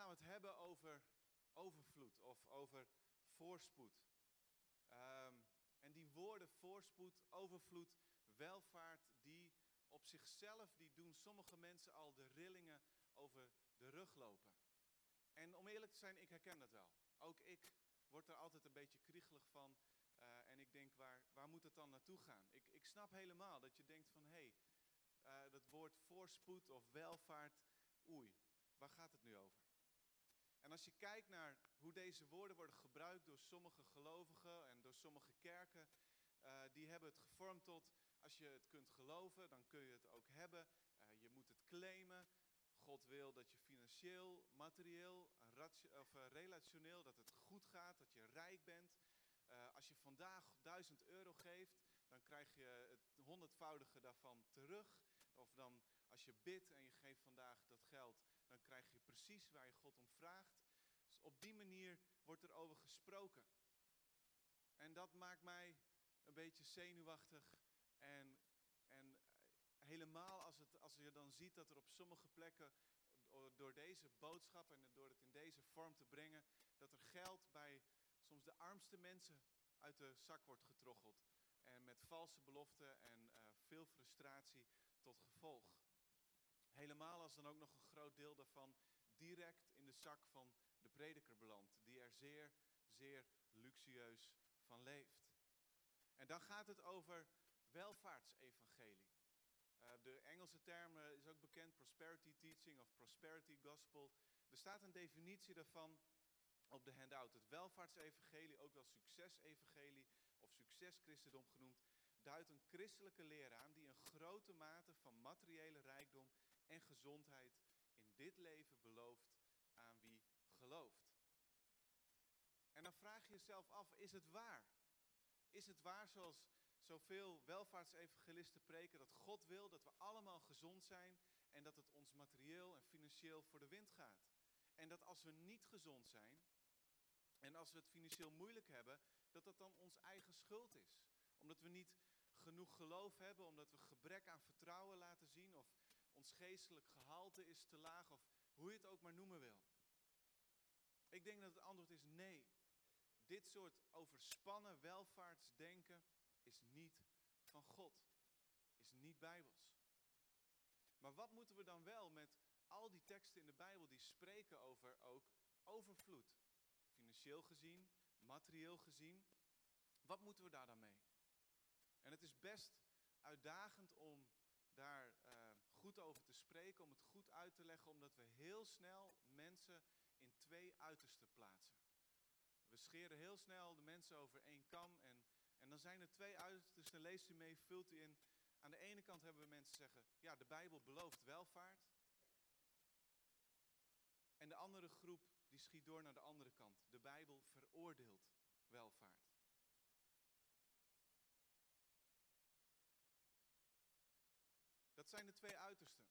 gaan het hebben over overvloed of over voorspoed. Ehm, en die woorden voorspoed, overvloed, welvaart, die op zichzelf, die doen sommige mensen al de rillingen over de rug lopen. En om eerlijk te zijn, ik herken dat wel. Ook ik word er altijd een beetje kriegelig van. eh, en ik denk, waar, waar moet het dan naartoe gaan? Ik, ik snap helemaal dat je denkt van, hé, hey, eh, dat woord voorspoed of welvaart, oei, waar gaat het nu over? En als je kijkt naar hoe deze woorden worden gebruikt door sommige gelovigen en door sommige kerken, uh, die hebben het gevormd tot, als je het kunt geloven, dan kun je het ook hebben. Uh, je moet het claimen. God wil dat je financieel, materieel, of uh, relationeel, dat het goed gaat, dat je rijk bent. als je vandaag 1000 euro geeft, dan krijg je het honderdvoudige daarvan terug. Of dan als je bidt en je geeft vandaag dat geld, dan krijg je precies waar je God om vraagt. Dus op die manier wordt er over gesproken. En dat maakt mij een beetje zenuwachtig. En, en helemaal als, het, als je dan ziet dat er op sommige plekken door deze boodschap en door het in deze vorm te brengen, dat er geld bij soms de armste mensen uit de zak wordt getroggeld. En met valse beloften en uh, veel frustratie gevolg. Helemaal als dan ook nog een groot deel daarvan direct in de zak van de prediker belandt, die er zeer, zeer luxueus van leeft. En dan gaat het over welvaartsevangelie. Uh, de Engelse term uh, is ook bekend, prosperity teaching of prosperity gospel. Er staat een definitie daarvan op de handout. Het welvaartsevangelie, ook wel succesevangelie of succeschristendom genoemd, duidt een christelijke leer aan die een grote mate van materiële rijkdom en gezondheid in dit leven belooft aan wie gelooft. En dan vraag je jezelf af, is het waar? Is het waar zoals zoveel welvaartsevangelisten preken dat God wil dat we allemaal gezond zijn en dat het ons materieel en financieel voor de wind gaat? En dat als we niet gezond zijn en als we het financieel moeilijk hebben, dat dat dan ons eigen schuld is. Omdat we niet genoeg geloof hebben, omdat we gebrek aan vertrouwen laten zien of ons geestelijk gehalte is te laag of hoe je het ook maar noemen wil. Ik denk dat het antwoord is nee. Dit soort overspannen welvaartsdenken is niet van God. Is niet bijbels. Maar wat moeten we dan wel met al die teksten in de Bijbel die spreken over ook overvloed? Financieel gezien, materieel gezien. Wat moeten we daar dan mee? En het is best uitdagend om daar uh, goed over te spreken, om het goed uit te leggen, omdat we heel snel mensen in twee uitersten plaatsen. We scheren heel snel de mensen over één kam en, en dan zijn er twee uitersten, leest u mee, vult u in. Aan de ene kant hebben we mensen zeggen, ja, de Bijbel belooft welvaart. En de andere groep, die schiet door naar de andere kant. De Bijbel veroordeelt welvaart. Zijn de twee uitersten.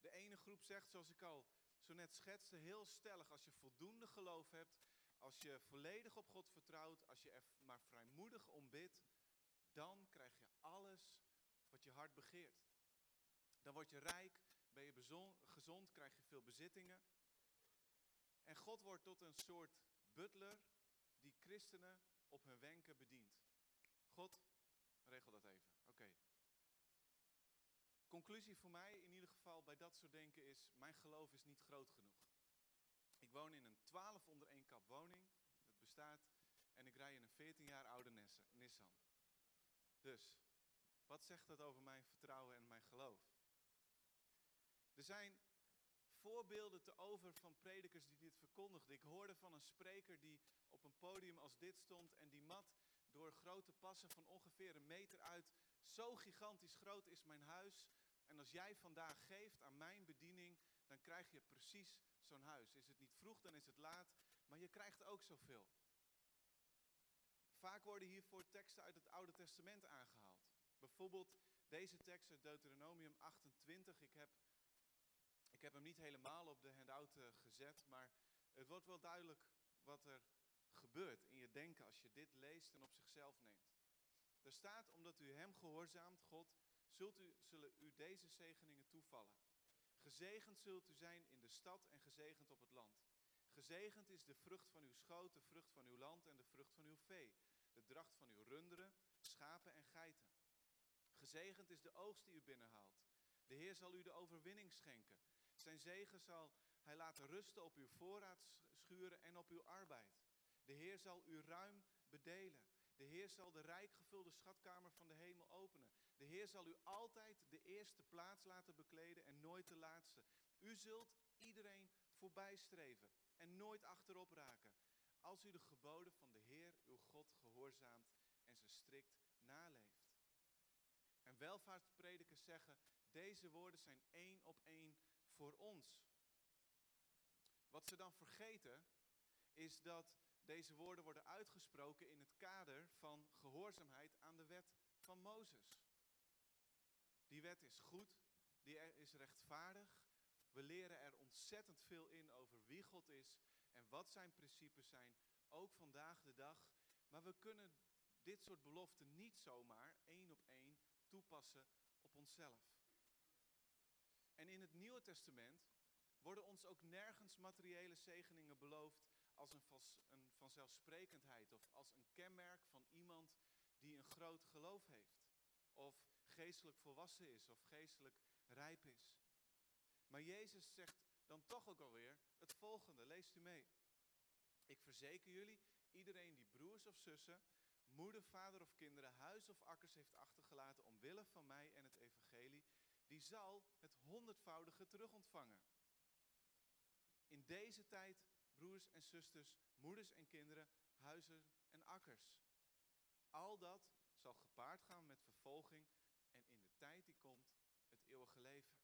De ene groep zegt, zoals ik al zo net schetste, heel stellig, als je voldoende geloof hebt, als je volledig op God vertrouwt, als je er maar vrijmoedig om bidt, dan krijg je alles wat je hart begeert. Dan word je rijk, ben je gezond, krijg je veel bezittingen. En God wordt tot een soort butler die christenen op hun wenken bedient. God, regel dat even. Conclusie voor mij in ieder geval bij dat soort denken is, mijn geloof is niet groot genoeg. Ik woon in een 12 onder één kap woning, dat bestaat, en ik rij in een 14 jaar oude Nissan. Dus, wat zegt dat over mijn vertrouwen en mijn geloof? Er zijn voorbeelden te over van predikers die dit verkondigden. Ik hoorde van een spreker die op een podium als dit stond en die mat door grote passen van ongeveer een meter uit. Zo gigantisch groot is mijn huis. En als jij vandaag geeft aan mijn bediening, dan krijg je precies zo'n huis. Is het niet vroeg, dan is het laat, maar je krijgt ook zoveel. Vaak worden hiervoor teksten uit het Oude Testament aangehaald. Bijvoorbeeld deze tekst uit Deuteronomium 28. Ik heb, ik heb hem niet helemaal op de handout uh, gezet, maar het wordt wel duidelijk wat er gebeurt in je denken als je dit leest en op zichzelf neemt. Er staat, omdat u hem gehoorzaamt, God, zult u, zullen u deze zegeningen toevallen. Gezegend zult u zijn in de stad en gezegend op het land. Gezegend is de vrucht van uw schoot, de vrucht van uw land en de vrucht van uw vee. De dracht van uw runderen, schapen en geiten. Gezegend is de oogst die u binnenhaalt. De Heer zal u de overwinning schenken. Zijn zegen zal hij laten rusten op uw voorraadschuren en op uw arbeid. De Heer zal u ruim bedelen. De Heer zal de rijk gevulde schatkamer van de hemel openen. De Heer zal u altijd de eerste plaats laten bekleden en nooit de laatste. U zult iedereen voorbijstreven en nooit achterop raken. Als u de geboden van de Heer, uw God, gehoorzaamt en ze strikt naleeft. En welvaartspredikers zeggen, deze woorden zijn één op één voor ons. Wat ze dan vergeten is dat deze woorden worden uitgesproken in het kader van gehoorzaamheid aan de wet van Mozes. Die wet is goed, die is rechtvaardig. We leren er ontzettend veel in over wie God is en wat zijn principes zijn, ook vandaag de dag. Maar we kunnen dit soort beloften niet zomaar één op één toepassen op onszelf. En in het Nieuwe Testament worden ons ook nergens materiële zegeningen beloofd als een, een vanzelfsprekendheid of als een kenmerk van iemand die een groot geloof heeft. Of geestelijk volwassen is of geestelijk rijp is. Maar Jezus zegt dan toch ook alweer het volgende. Leest u mee. Ik verzeker jullie, iedereen die broers of zussen, moeder, vader of kinderen, huis of akkers heeft achtergelaten omwille van mij en het evangelie, die zal het honderdvoudige terugontvangen. In deze tijd, broers en zusters, moeders en kinderen, huizen en akkers. Al dat zal gepaard gaan met vervolging en in de tijd die komt, het eeuwige leven.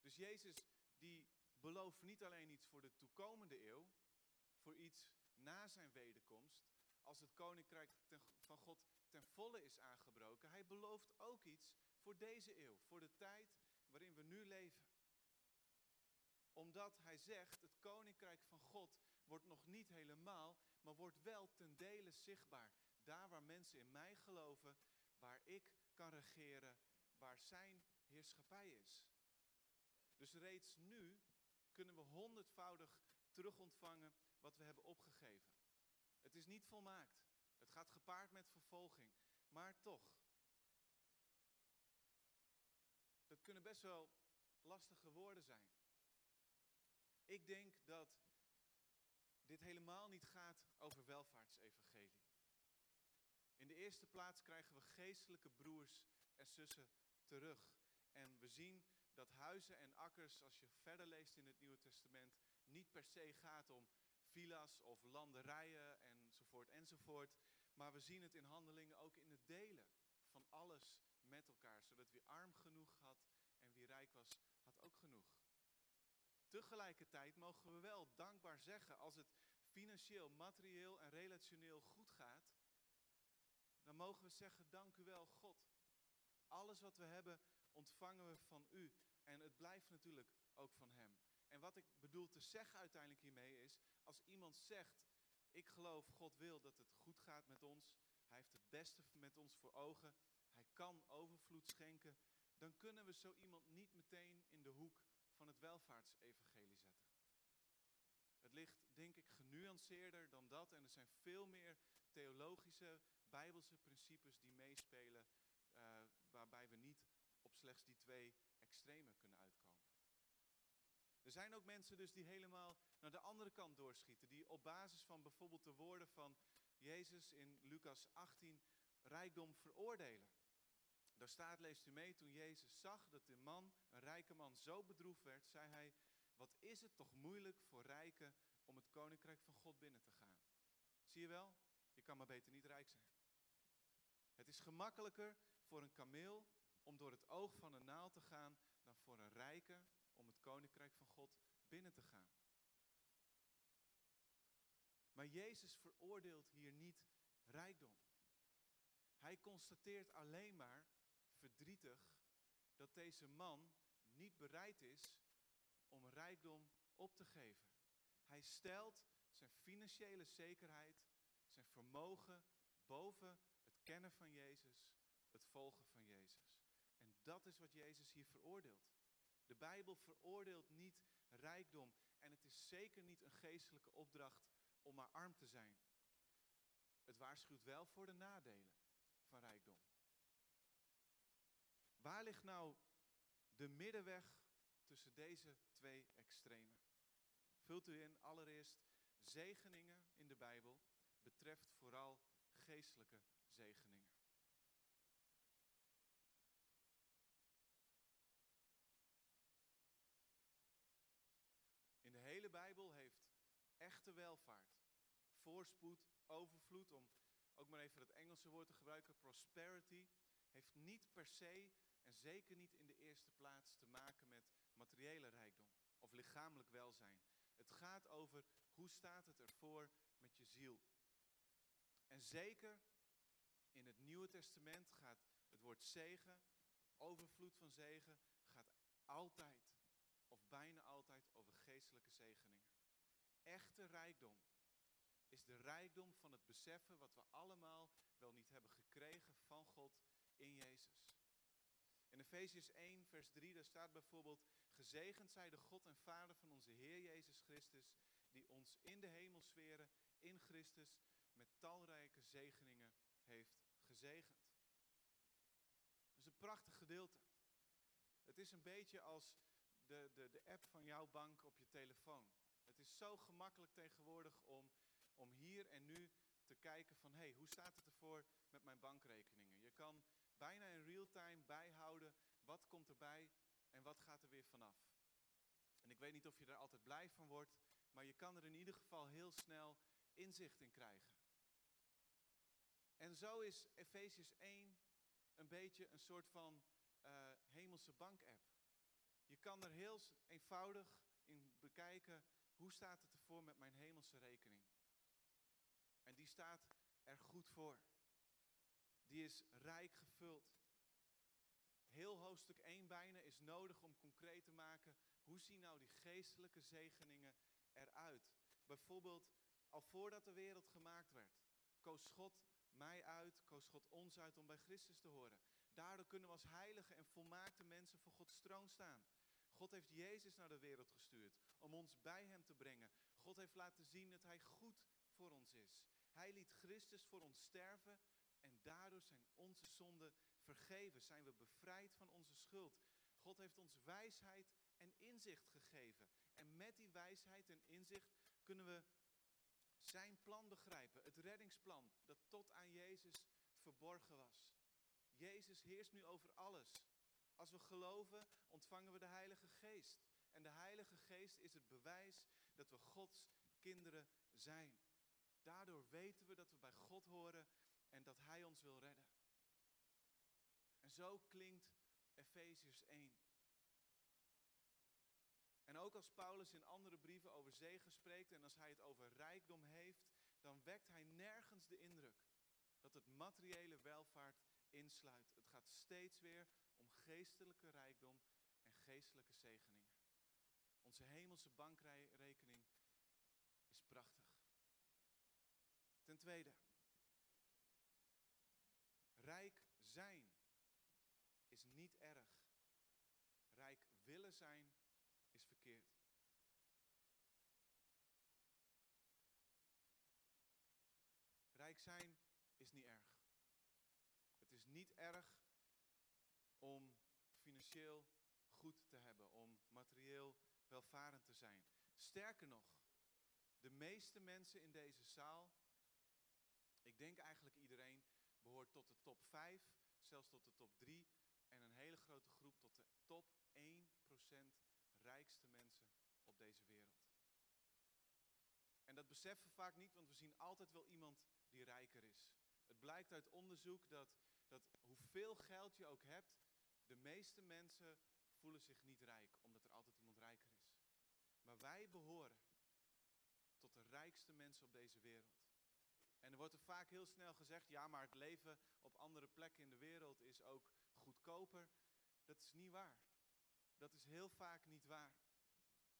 Dus Jezus die belooft niet alleen iets voor de toekomende eeuw, voor iets na zijn wederkomst, als het koninkrijk van God ten volle is aangebroken. Hij belooft ook iets voor deze eeuw, voor de tijd waarin we nu leven. Omdat hij zegt, het koninkrijk van God wordt nog niet helemaal, maar wordt wel ten dele zichtbaar. Daar waar mensen in mij geloven, waar ik kan regeren, waar zijn heerschappij is. Dus reeds nu kunnen we honderdvoudig terugontvangen wat we hebben opgegeven. Het is niet volmaakt. Het gaat gepaard met vervolging. Maar toch. Dat kunnen best wel lastige woorden zijn. Ik denk dat dit helemaal niet gaat over welvaartsevangelie. In de eerste plaats krijgen we geestelijke broers en zussen terug. En we zien dat huizen en akkers, als je verder leest in het Nieuwe Testament, niet per se gaat om villa's of landerijen enzovoort enzovoort. Maar we zien het in handelingen ook in het delen van alles met elkaar. Zodat wie arm genoeg had en wie rijk was. Tegelijkertijd mogen we wel dankbaar zeggen als het financieel, materieel en relationeel goed gaat. Dan mogen we zeggen, dank u wel God. Alles wat we hebben ontvangen we van u. En het blijft natuurlijk ook van hem. En wat ik bedoel te zeggen uiteindelijk hiermee is, als iemand zegt, ik geloof God wil dat het goed gaat met ons, hij heeft het beste met ons voor ogen, hij kan overvloed schenken, dan kunnen we zo iemand niet meteen in de hoek van het welvaartsevangelie zetten. Het ligt, denk ik, genuanceerder dan dat en er zijn veel meer theologische, bijbelse principes die meespelen, uh, waarbij we niet op slechts die twee extremen kunnen uitkomen. Er zijn ook mensen dus die helemaal naar de andere kant doorschieten. Die op basis van bijvoorbeeld de woorden van Jezus in Lucas 18 rijkdom veroordelen. Daar staat, leest u mee, toen Jezus zag dat de man, een rijke man, zo bedroefd werd, zei hij, wat is het toch moeilijk voor rijken om het koninkrijk van God binnen te gaan. Zie je wel, je kan maar beter niet rijk zijn. Het is gemakkelijker voor een kameel om door het oog van een naald te gaan dan voor een rijke om het koninkrijk van God binnen te gaan. Maar Jezus veroordeelt hier niet rijkdom. Hij constateert alleen maar verdrietig dat deze man niet bereid is om rijkdom op te geven. Hij stelt zijn financiële zekerheid, zijn vermogen boven het kennen van Jezus, het volgen van Jezus. En dat is wat Jezus hier veroordeelt. De Bijbel veroordeelt niet rijkdom. En het is zeker niet een geestelijke opdracht om maar arm te zijn. Het waarschuwt wel voor de nadelen van rijkdom. Waar ligt nou de middenweg tussen deze twee extremen? Vult u in allereerst zegeningen in de Bijbel betreft vooral geestelijke zegeningen. In de hele Bijbel heeft echte welvaart, voorspoed, overvloed, om ook maar even het Engelse woord te gebruiken, prosperity, heeft niet per se zeker niet in de eerste plaats te maken met materiële rijkdom of lichamelijk welzijn. Het gaat over hoe staat het ervoor met je ziel. En zeker in het Nieuwe Testament gaat het woord zegen, overvloed van zegen, gaat altijd of bijna altijd over geestelijke zegeningen. Echte rijkdom is de rijkdom van het beseffen wat we allemaal wel niet hebben gekregen van God in Jezus. In Efesiërs 1, vers 3, daar staat bijvoorbeeld, gezegend zij de God en Vader van onze Heer Jezus Christus, die ons in de hemelsferen, in Christus, met talrijke zegeningen heeft gezegend. Dat is een prachtig gedeelte. Het is een beetje als de, de, de app van jouw bank op je telefoon. Het is zo gemakkelijk tegenwoordig om, om hier en nu te kijken van... hé, hey, hoe staat het ervoor met mijn bankrekeningen? Je kan bijna in real time bijhouden wat komt erbij en wat gaat er weer vanaf. En ik weet niet of je er altijd blij van wordt, maar je kan er in ieder geval heel snel inzicht in krijgen. En zo is Efesius 1 een beetje een soort van uh, hemelse bank-app. Je kan er heel eenvoudig in bekijken hoe staat het ervoor met mijn hemelse rekening. En die staat er goed voor. Die is rijk gevuld. Heel hoofdstuk 1 bijna is nodig om concreet te maken hoe zien nou die geestelijke zegeningen eruit. Bijvoorbeeld al voordat de wereld gemaakt werd, koos God mij uit, koos God ons uit om bij Christus te horen. Daardoor kunnen we als heilige en volmaakte mensen voor Gods troon staan. God heeft Jezus naar de wereld gestuurd om ons bij Hem te brengen. God heeft laten zien dat Hij goed voor ons is. Hij liet Christus voor ons sterven en daardoor zijn onze zonden vergeven. Zijn we bevrijd van onze schuld. God heeft ons wijsheid en inzicht gegeven. En met die wijsheid en inzicht kunnen we zijn plan begrijpen. Het reddingsplan dat tot aan Jezus verborgen was. Jezus heerst nu over alles. Als we geloven, ontvangen we de Heilige Geest. En de Heilige Geest is het bewijs dat we Gods kinderen zijn. Daardoor weten we dat we bij God horen en dat Hij ons wil redden. En zo klinkt Efeziërs 1. En ook als Paulus in andere brieven over zegen spreekt en als hij het over rijkdom heeft, dan wekt hij nergens de indruk dat het materiële welvaart insluit. Het gaat steeds weer om geestelijke rijkdom en geestelijke zegeningen. Onze hemelse bankrekening is prachtig. Ten tweede, rijk zijn is niet erg. Rijk willen zijn is verkeerd. Rijk zijn is niet erg. Het is niet erg om financieel goed te hebben, om materieel welvarend te zijn. Sterker nog, de meeste mensen in deze zaal, ik denk eigenlijk behoort tot de top 5, zelfs tot de top 3 en een hele grote groep tot de top 1% rijkste mensen op deze wereld. En dat beseffen we vaak niet, want we zien altijd wel iemand die rijker is. Het blijkt uit onderzoek dat, dat hoeveel geld je ook hebt, de meeste mensen voelen zich niet rijk, omdat er altijd iemand rijker is. Maar wij behoren tot de rijkste mensen op deze wereld. En er wordt er vaak heel snel gezegd, ja, maar het leven op andere plekken in de wereld is ook goedkoper. Dat is niet waar. Dat is heel vaak niet waar.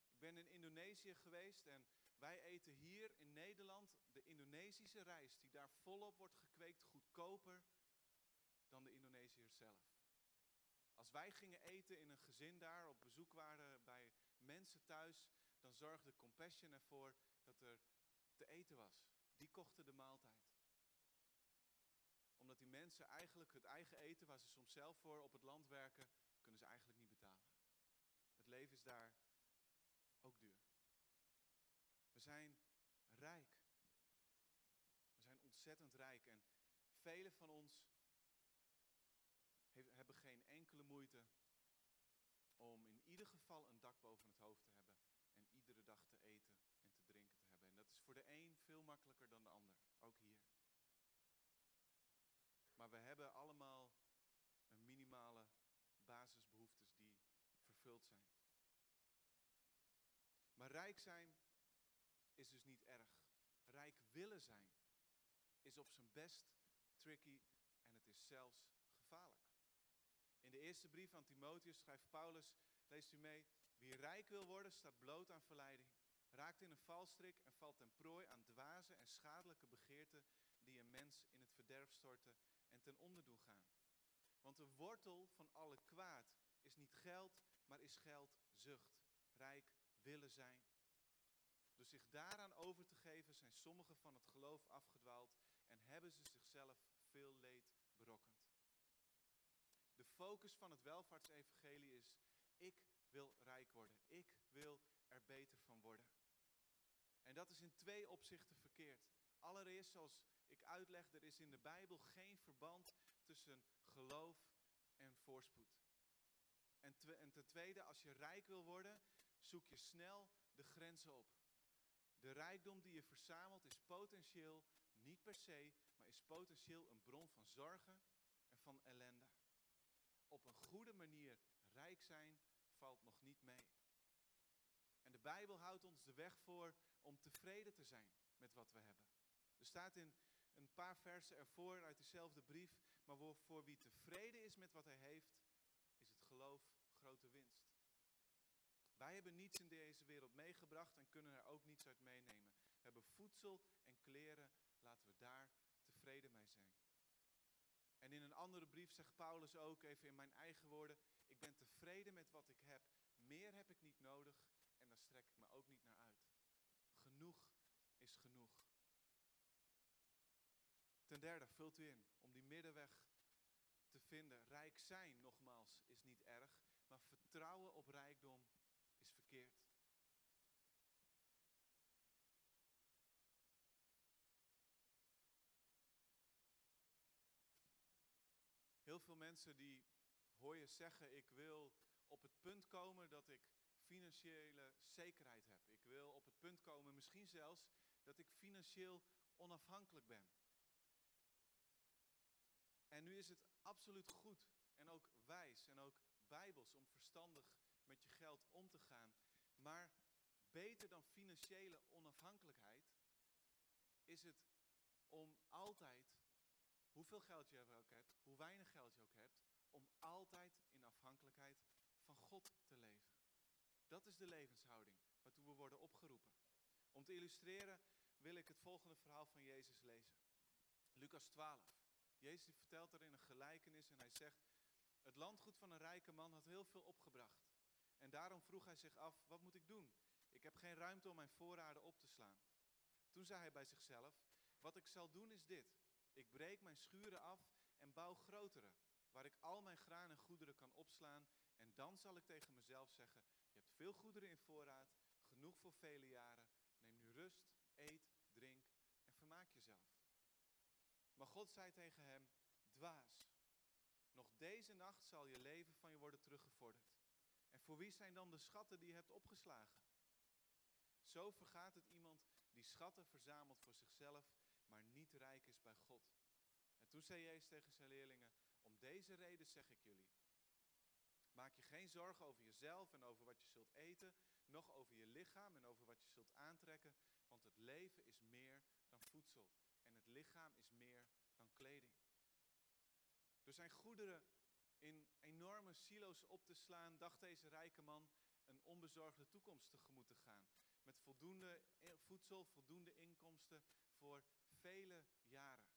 Ik ben in Indonesië geweest en wij eten hier in Nederland de Indonesische rijst, die daar volop wordt gekweekt, goedkoper dan de Indonesiërs zelf. Als wij gingen eten in een gezin daar, op bezoek waren bij mensen thuis, dan zorgde Compassion ervoor dat er te eten was. Die kochten de maaltijd. Omdat die mensen eigenlijk het eigen eten, waar ze soms zelf voor op het land werken, kunnen ze eigenlijk niet betalen. Het leven is daar ook duur. We zijn rijk. We zijn ontzettend rijk. En velen van ons hebben geen enkele moeite om in ieder geval een dak boven het hoofd te hebben en iedere dag te eten en te drinken te hebben. En dat is voor de een veel makkelijker dan de ander, ook hier. Maar we hebben allemaal een minimale basisbehoeftes die vervuld zijn. Maar rijk zijn is dus niet erg. Rijk willen zijn is op zijn best tricky en het is zelfs gevaarlijk. In de eerste brief aan Timotheus schrijft Paulus, leest u mee, wie rijk wil worden staat bloot aan verleiding, raakt in een valstrik en valt ten prooi aan dwaze en schadelijke begeerten die een mens in het verderf storten en ten onder doen gaan. Want de wortel van alle kwaad is niet geld, maar is geldzucht. Rijk willen zijn. Door zich daaraan over te geven zijn sommigen van het geloof afgedwaald en hebben ze zichzelf veel leed berokkend. De focus van het welvaartsevangelie is, ik wil rijk worden. Ik wil er beter van worden. En dat is in twee opzichten verkeerd. Allereerst, zoals ik uitleg, er is in de Bijbel geen verband tussen geloof en voorspoed. En, en ten tweede, als je rijk wil worden, zoek je snel de grenzen op. De rijkdom die je verzamelt is potentieel, niet per se, maar is potentieel een bron van zorgen en van ellende. Op een goede manier rijk zijn valt nog niet mee. Bijbel houdt ons de weg voor om tevreden te zijn met wat we hebben. Er staat in een paar versen ervoor uit dezelfde brief, maar voor wie tevreden is met wat hij heeft, is het geloof grote winst. Wij hebben niets in deze wereld meegebracht en kunnen er ook niets uit meenemen. We hebben voedsel en kleren, laten we daar tevreden mee zijn. En in een andere brief zegt Paulus ook, even in mijn eigen woorden, ik ben tevreden met wat ik heb. Meer heb ik niet nodig en daar strek ik me ook niet naar uit. Genoeg is genoeg. Ten derde, vult u in om die middenweg te vinden. Rijk zijn, nogmaals, is niet erg, maar vertrouwen op rijkdom is verkeerd. Heel veel mensen die hoor je zeggen, ik wil op het punt komen dat ik financiële zekerheid heb. Ik wil op het punt komen, misschien zelfs, dat ik financieel onafhankelijk ben. En nu is het absoluut goed en ook wijs en ook bijbels om verstandig met je geld om te gaan. Maar beter dan financiële onafhankelijkheid is het om altijd, hoeveel geld je ook hebt, hoe weinig geld je ook hebt, om altijd in afhankelijkheid van God te leven. Dat is de levenshouding waartoe we worden opgeroepen. Om te illustreren wil ik het volgende verhaal van Jezus lezen. Lucas 12. Jezus vertelt erin een gelijkenis en hij zegt, het landgoed van een rijke man had heel veel opgebracht. En daarom vroeg hij zich af, wat moet ik doen? Ik heb geen ruimte om mijn voorraden op te slaan. Toen zei hij bij zichzelf, wat ik zal doen is dit. Ik breek mijn schuren af en bouw grotere, waar ik al mijn graan en goederen kan opslaan. En dan zal ik tegen mezelf zeggen, je hebt veel goederen in voorraad, genoeg voor vele jaren. Rust, eet, drink en vermaak jezelf. Maar God zei tegen hem, dwaas. Nog deze nacht zal je leven van je worden teruggevorderd. En voor wie zijn dan de schatten die je hebt opgeslagen? Zo vergaat het iemand die schatten verzamelt voor zichzelf, maar niet rijk is bij God. En toen zei Jezus tegen zijn leerlingen, om deze reden zeg ik jullie. Maak je geen zorgen over jezelf en over wat je zult eten, noch over je lichaam en over wat je zult aantrekken, want het leven is meer dan voedsel en het lichaam is meer dan kleding. Er zijn goederen in enorme silo's op te slaan, dacht deze rijke man een onbezorgde toekomst tegemoet te gaan. Met voldoende voedsel, voldoende inkomsten voor vele jaren.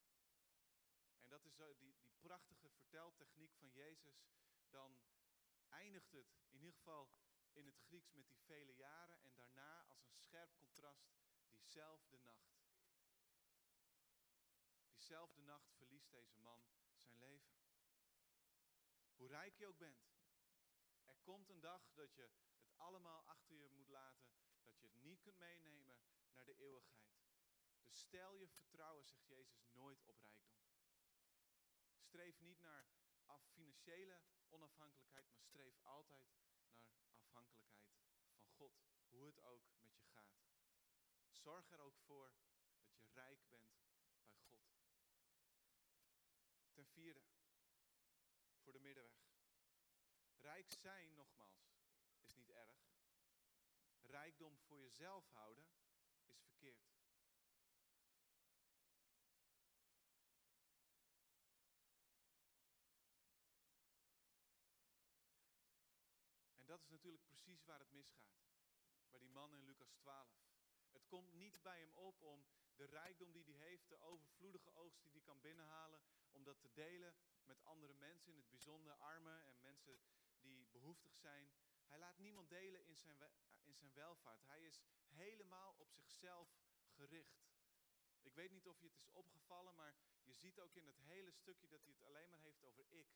En dat is die, die prachtige verteltechniek van Jezus. Dan eindigt het in ieder geval in het Grieks met die vele jaren en daarna als een scherp contrast diezelfde nacht. Diezelfde nacht verliest deze man zijn leven. Hoe rijk je ook bent, er komt een dag dat je het allemaal achter je moet laten, dat je het niet kunt meenemen naar de eeuwigheid. Dus stel je vertrouwen, zegt Jezus, nooit op rijkdom. Streef niet naar financiële onafhankelijkheid, maar streef altijd naar afhankelijkheid van God. Hoe het ook met je gaat. Zorg er ook voor dat je rijk bent bij God. Ten vierde, voor de middenweg. Rijk zijn, nogmaals, is niet erg. Rijkdom voor jezelf houden is verkeerd. En dat is natuurlijk precies waar het misgaat. Bij die man in Lucas 12. Het komt niet bij hem op om de rijkdom die hij heeft, de overvloedige oogst die hij kan binnenhalen, om dat te delen met andere mensen, in het bijzonder armen en mensen die behoeftig zijn. Hij laat niemand delen in zijn, in zijn welvaart. Hij is helemaal op zichzelf gericht. Ik weet niet of je het is opgevallen, maar je ziet ook in het hele stukje dat hij het alleen maar heeft over ik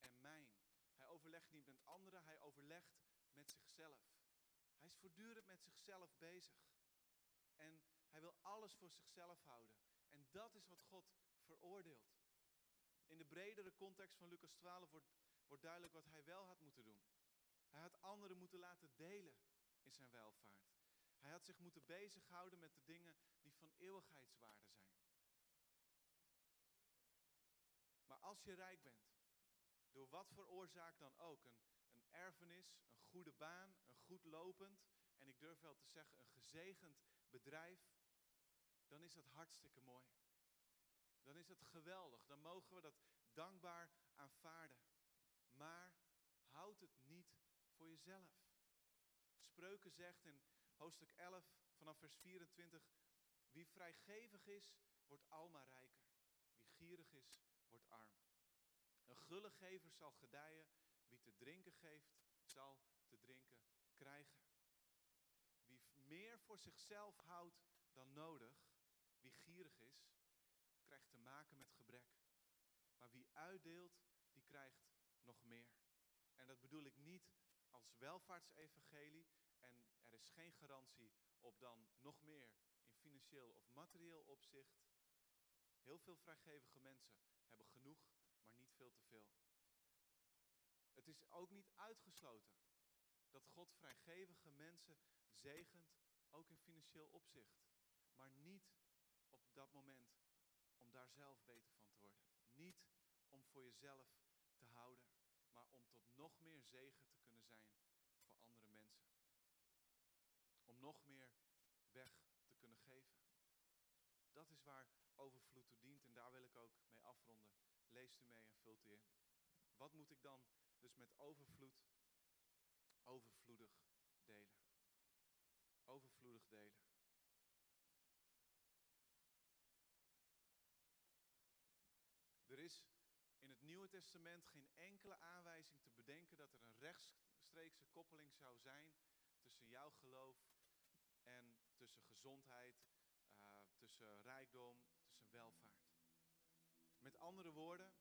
en mijn. Hij overlegt niet met anderen, hij overlegt met zichzelf. Hij is voortdurend met zichzelf bezig. En hij wil alles voor zichzelf houden. En dat is wat God veroordeelt. In de bredere context van Lucas 12 wordt, wordt duidelijk wat hij wel had moeten doen. Hij had anderen moeten laten delen in zijn welvaart. Hij had zich moeten bezighouden met de dingen die van eeuwigheidswaarde zijn. Maar als je rijk bent, door wat voor oorzaak dan ook, een, een erfenis, een goede baan, een goed lopend en ik durf wel te zeggen een gezegend bedrijf, dan is dat hartstikke mooi. Dan is dat geweldig. Dan mogen we dat dankbaar aanvaarden. Maar houd het niet voor jezelf. Spreuken zegt in hoofdstuk 11 vanaf vers 24, wie vrijgevig is, wordt almaar rijker. Wie gierig is, wordt arm. Een gulle gever zal gedijen, wie te drinken geeft, zal te drinken krijgen. Wie meer voor zichzelf houdt dan nodig, wie gierig is, krijgt te maken met gebrek. Maar wie uitdeelt, die krijgt nog meer. En dat bedoel ik niet als welvaartsevangelie. En er is geen garantie op dan nog meer in financieel of materieel opzicht. Heel veel vrijgevige mensen hebben genoeg, veel te veel. Het is ook niet uitgesloten dat God vrijgevige mensen zegent, ook in financieel opzicht. Maar niet op dat moment om daar zelf beter van te worden. Niet om voor jezelf te houden, maar om tot nog meer zegen te kunnen zijn voor andere mensen. Om nog meer weg te kunnen geven. Dat is waar overvloed toe dient en daar wil ik ook mee afronden. Leest u mee en vult u in. Wat moet ik dan dus met overvloed overvloedig delen? Overvloedig delen. Er is in het Nieuwe Testament geen enkele aanwijzing te bedenken dat er een rechtstreekse koppeling zou zijn tussen jouw geloof en tussen gezondheid, uh, tussen rijkdom, tussen welvaart. Met andere woorden,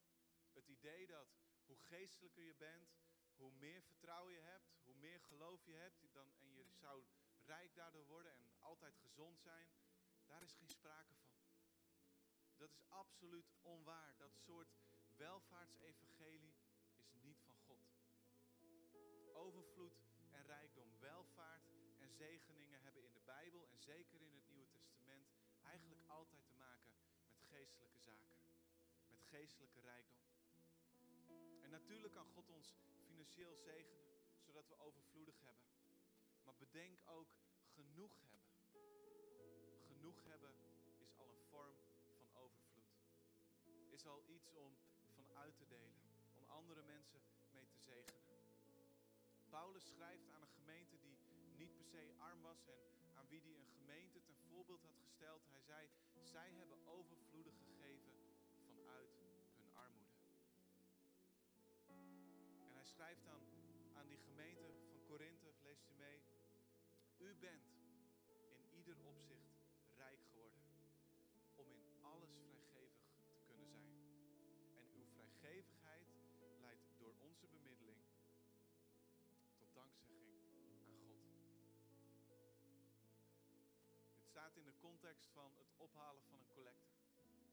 het idee dat hoe geestelijker je bent, hoe meer vertrouwen je hebt, hoe meer geloof je hebt dan, en je zou rijk daardoor worden en altijd gezond zijn, daar is geen sprake van. Dat is absoluut onwaar. Dat soort welvaartsevangelie is niet van God. Overvloed en rijkdom, welvaart en zegeningen hebben in de Bijbel en zeker in het Nieuwe Testament eigenlijk altijd te maken met geestelijke zaken. Geestelijke rijkdom. En natuurlijk kan God ons financieel zegenen, zodat we overvloedig hebben. Maar bedenk ook genoeg hebben. Genoeg hebben is al een vorm van overvloed. Is al iets om van uit te delen. Om andere mensen mee te zegenen. Paulus schrijft aan een gemeente die niet per se arm was en aan wie hij een gemeente ten voorbeeld had gesteld. Hij zei, zij hebben overvloedig schrijft aan aan die gemeente van Korinthe, leest u mee. U bent in ieder opzicht rijk geworden om in alles vrijgevig te kunnen zijn. En uw vrijgevigheid leidt door onze bemiddeling tot dankzegging aan God. Dit staat in de context van het ophalen van een collecte.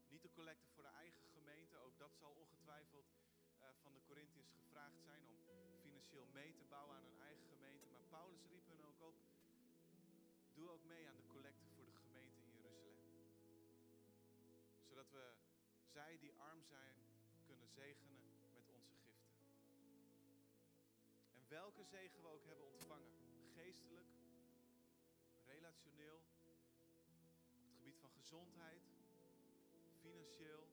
Niet de collecte voor de eigen gemeente, ook dat zal ongetwijfeld van de Corinthiërs gevraagd zijn om financieel mee te bouwen aan hun eigen gemeente. Maar Paulus riep hen ook op, doe ook mee aan de collecte voor de gemeente in Jeruzalem. Zodat we zij die arm zijn kunnen zegenen met onze giften. En welke zegen we ook hebben ontvangen, geestelijk, relationeel, op het gebied van gezondheid, financieel,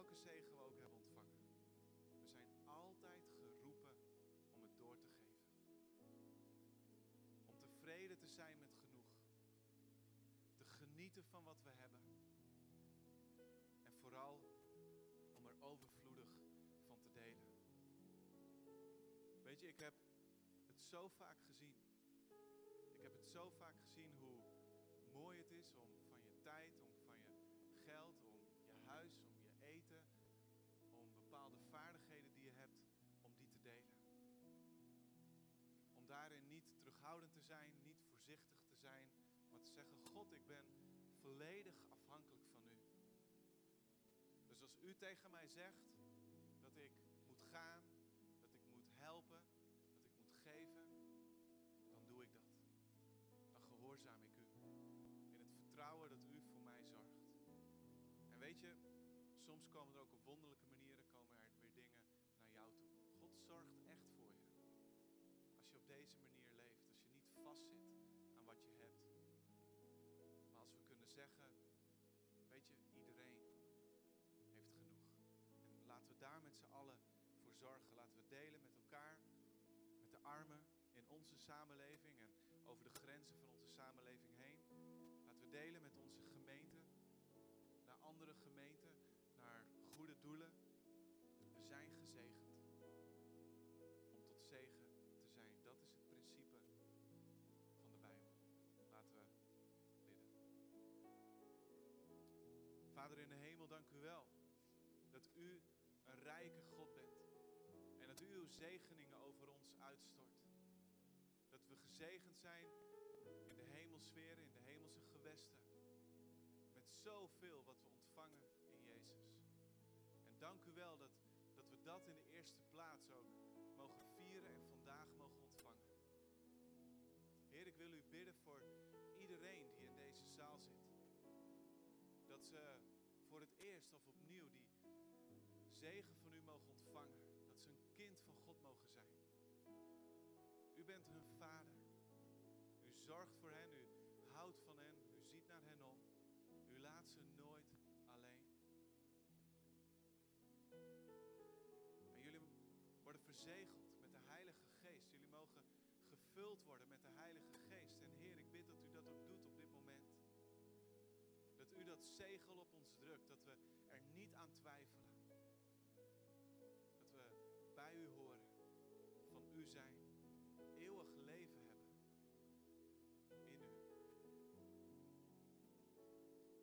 welke zegen we ook hebben ontvangen. We zijn altijd geroepen om het door te geven. Om tevreden te zijn met genoeg. Te genieten van wat we hebben. En vooral om er overvloedig van te delen. Weet je, ik heb het zo vaak gezien. Ik heb het zo vaak gezien hoe mooi het is om van je tijd, om zijn, niet voorzichtig te zijn, maar te zeggen, God, ik ben volledig afhankelijk van u. Dus als u tegen mij zegt dat ik moet gaan, dat ik moet helpen, dat ik moet geven, dan doe ik dat. Dan gehoorzaam ik u. In het vertrouwen dat u voor mij zorgt. En weet je, soms komen er ook op wonderlijke manieren komen er weer dingen naar jou toe. God zorgt echt voor je. Als je op deze manier zeggen, weet je, iedereen heeft genoeg. En laten we daar met z'n allen voor zorgen. Laten we delen met elkaar, met de armen in onze samenleving en over de grenzen van onze samenleving heen. Laten we delen met onze gemeente, naar andere gemeenten, naar goede doelen. Vader in de hemel, dank u wel dat u een rijke God bent. En dat u uw zegeningen over ons uitstort. Dat we gezegend zijn in de hemelsferen, in de hemelse gewesten. Met zoveel wat we ontvangen in Jezus. En dank u wel dat, dat we dat in de eerste plaats ook mogen vieren en vandaag mogen ontvangen. Heer, ik wil u bidden voor iedereen die in deze zaal zit. Dat ze of opnieuw die zegen van u mogen ontvangen. Dat ze een kind van God mogen zijn. U bent hun vader. U zorgt voor hen, u houdt van hen, u ziet naar hen om. U laat ze nooit alleen. En jullie worden verzegeld met de Heilige Geest. Jullie mogen gevuld worden met de Heilige Geest. En Heer, ik bid dat u dat ook doet op dit moment. Dat u dat zegel op ons drukt, dat we er niet aan twijfelen. Dat we bij u horen, van u zijn, eeuwig leven hebben in u.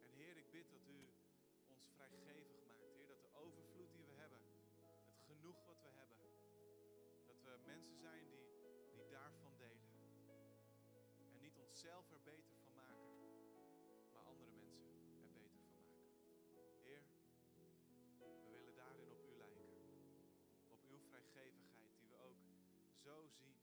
En Heer, ik bid dat u ons vrijgevig maakt. Heer, dat de overvloed die we hebben, het genoeg wat we hebben, dat we mensen zijn die, die daarvan delen. En niet onszelf er beter zo zien.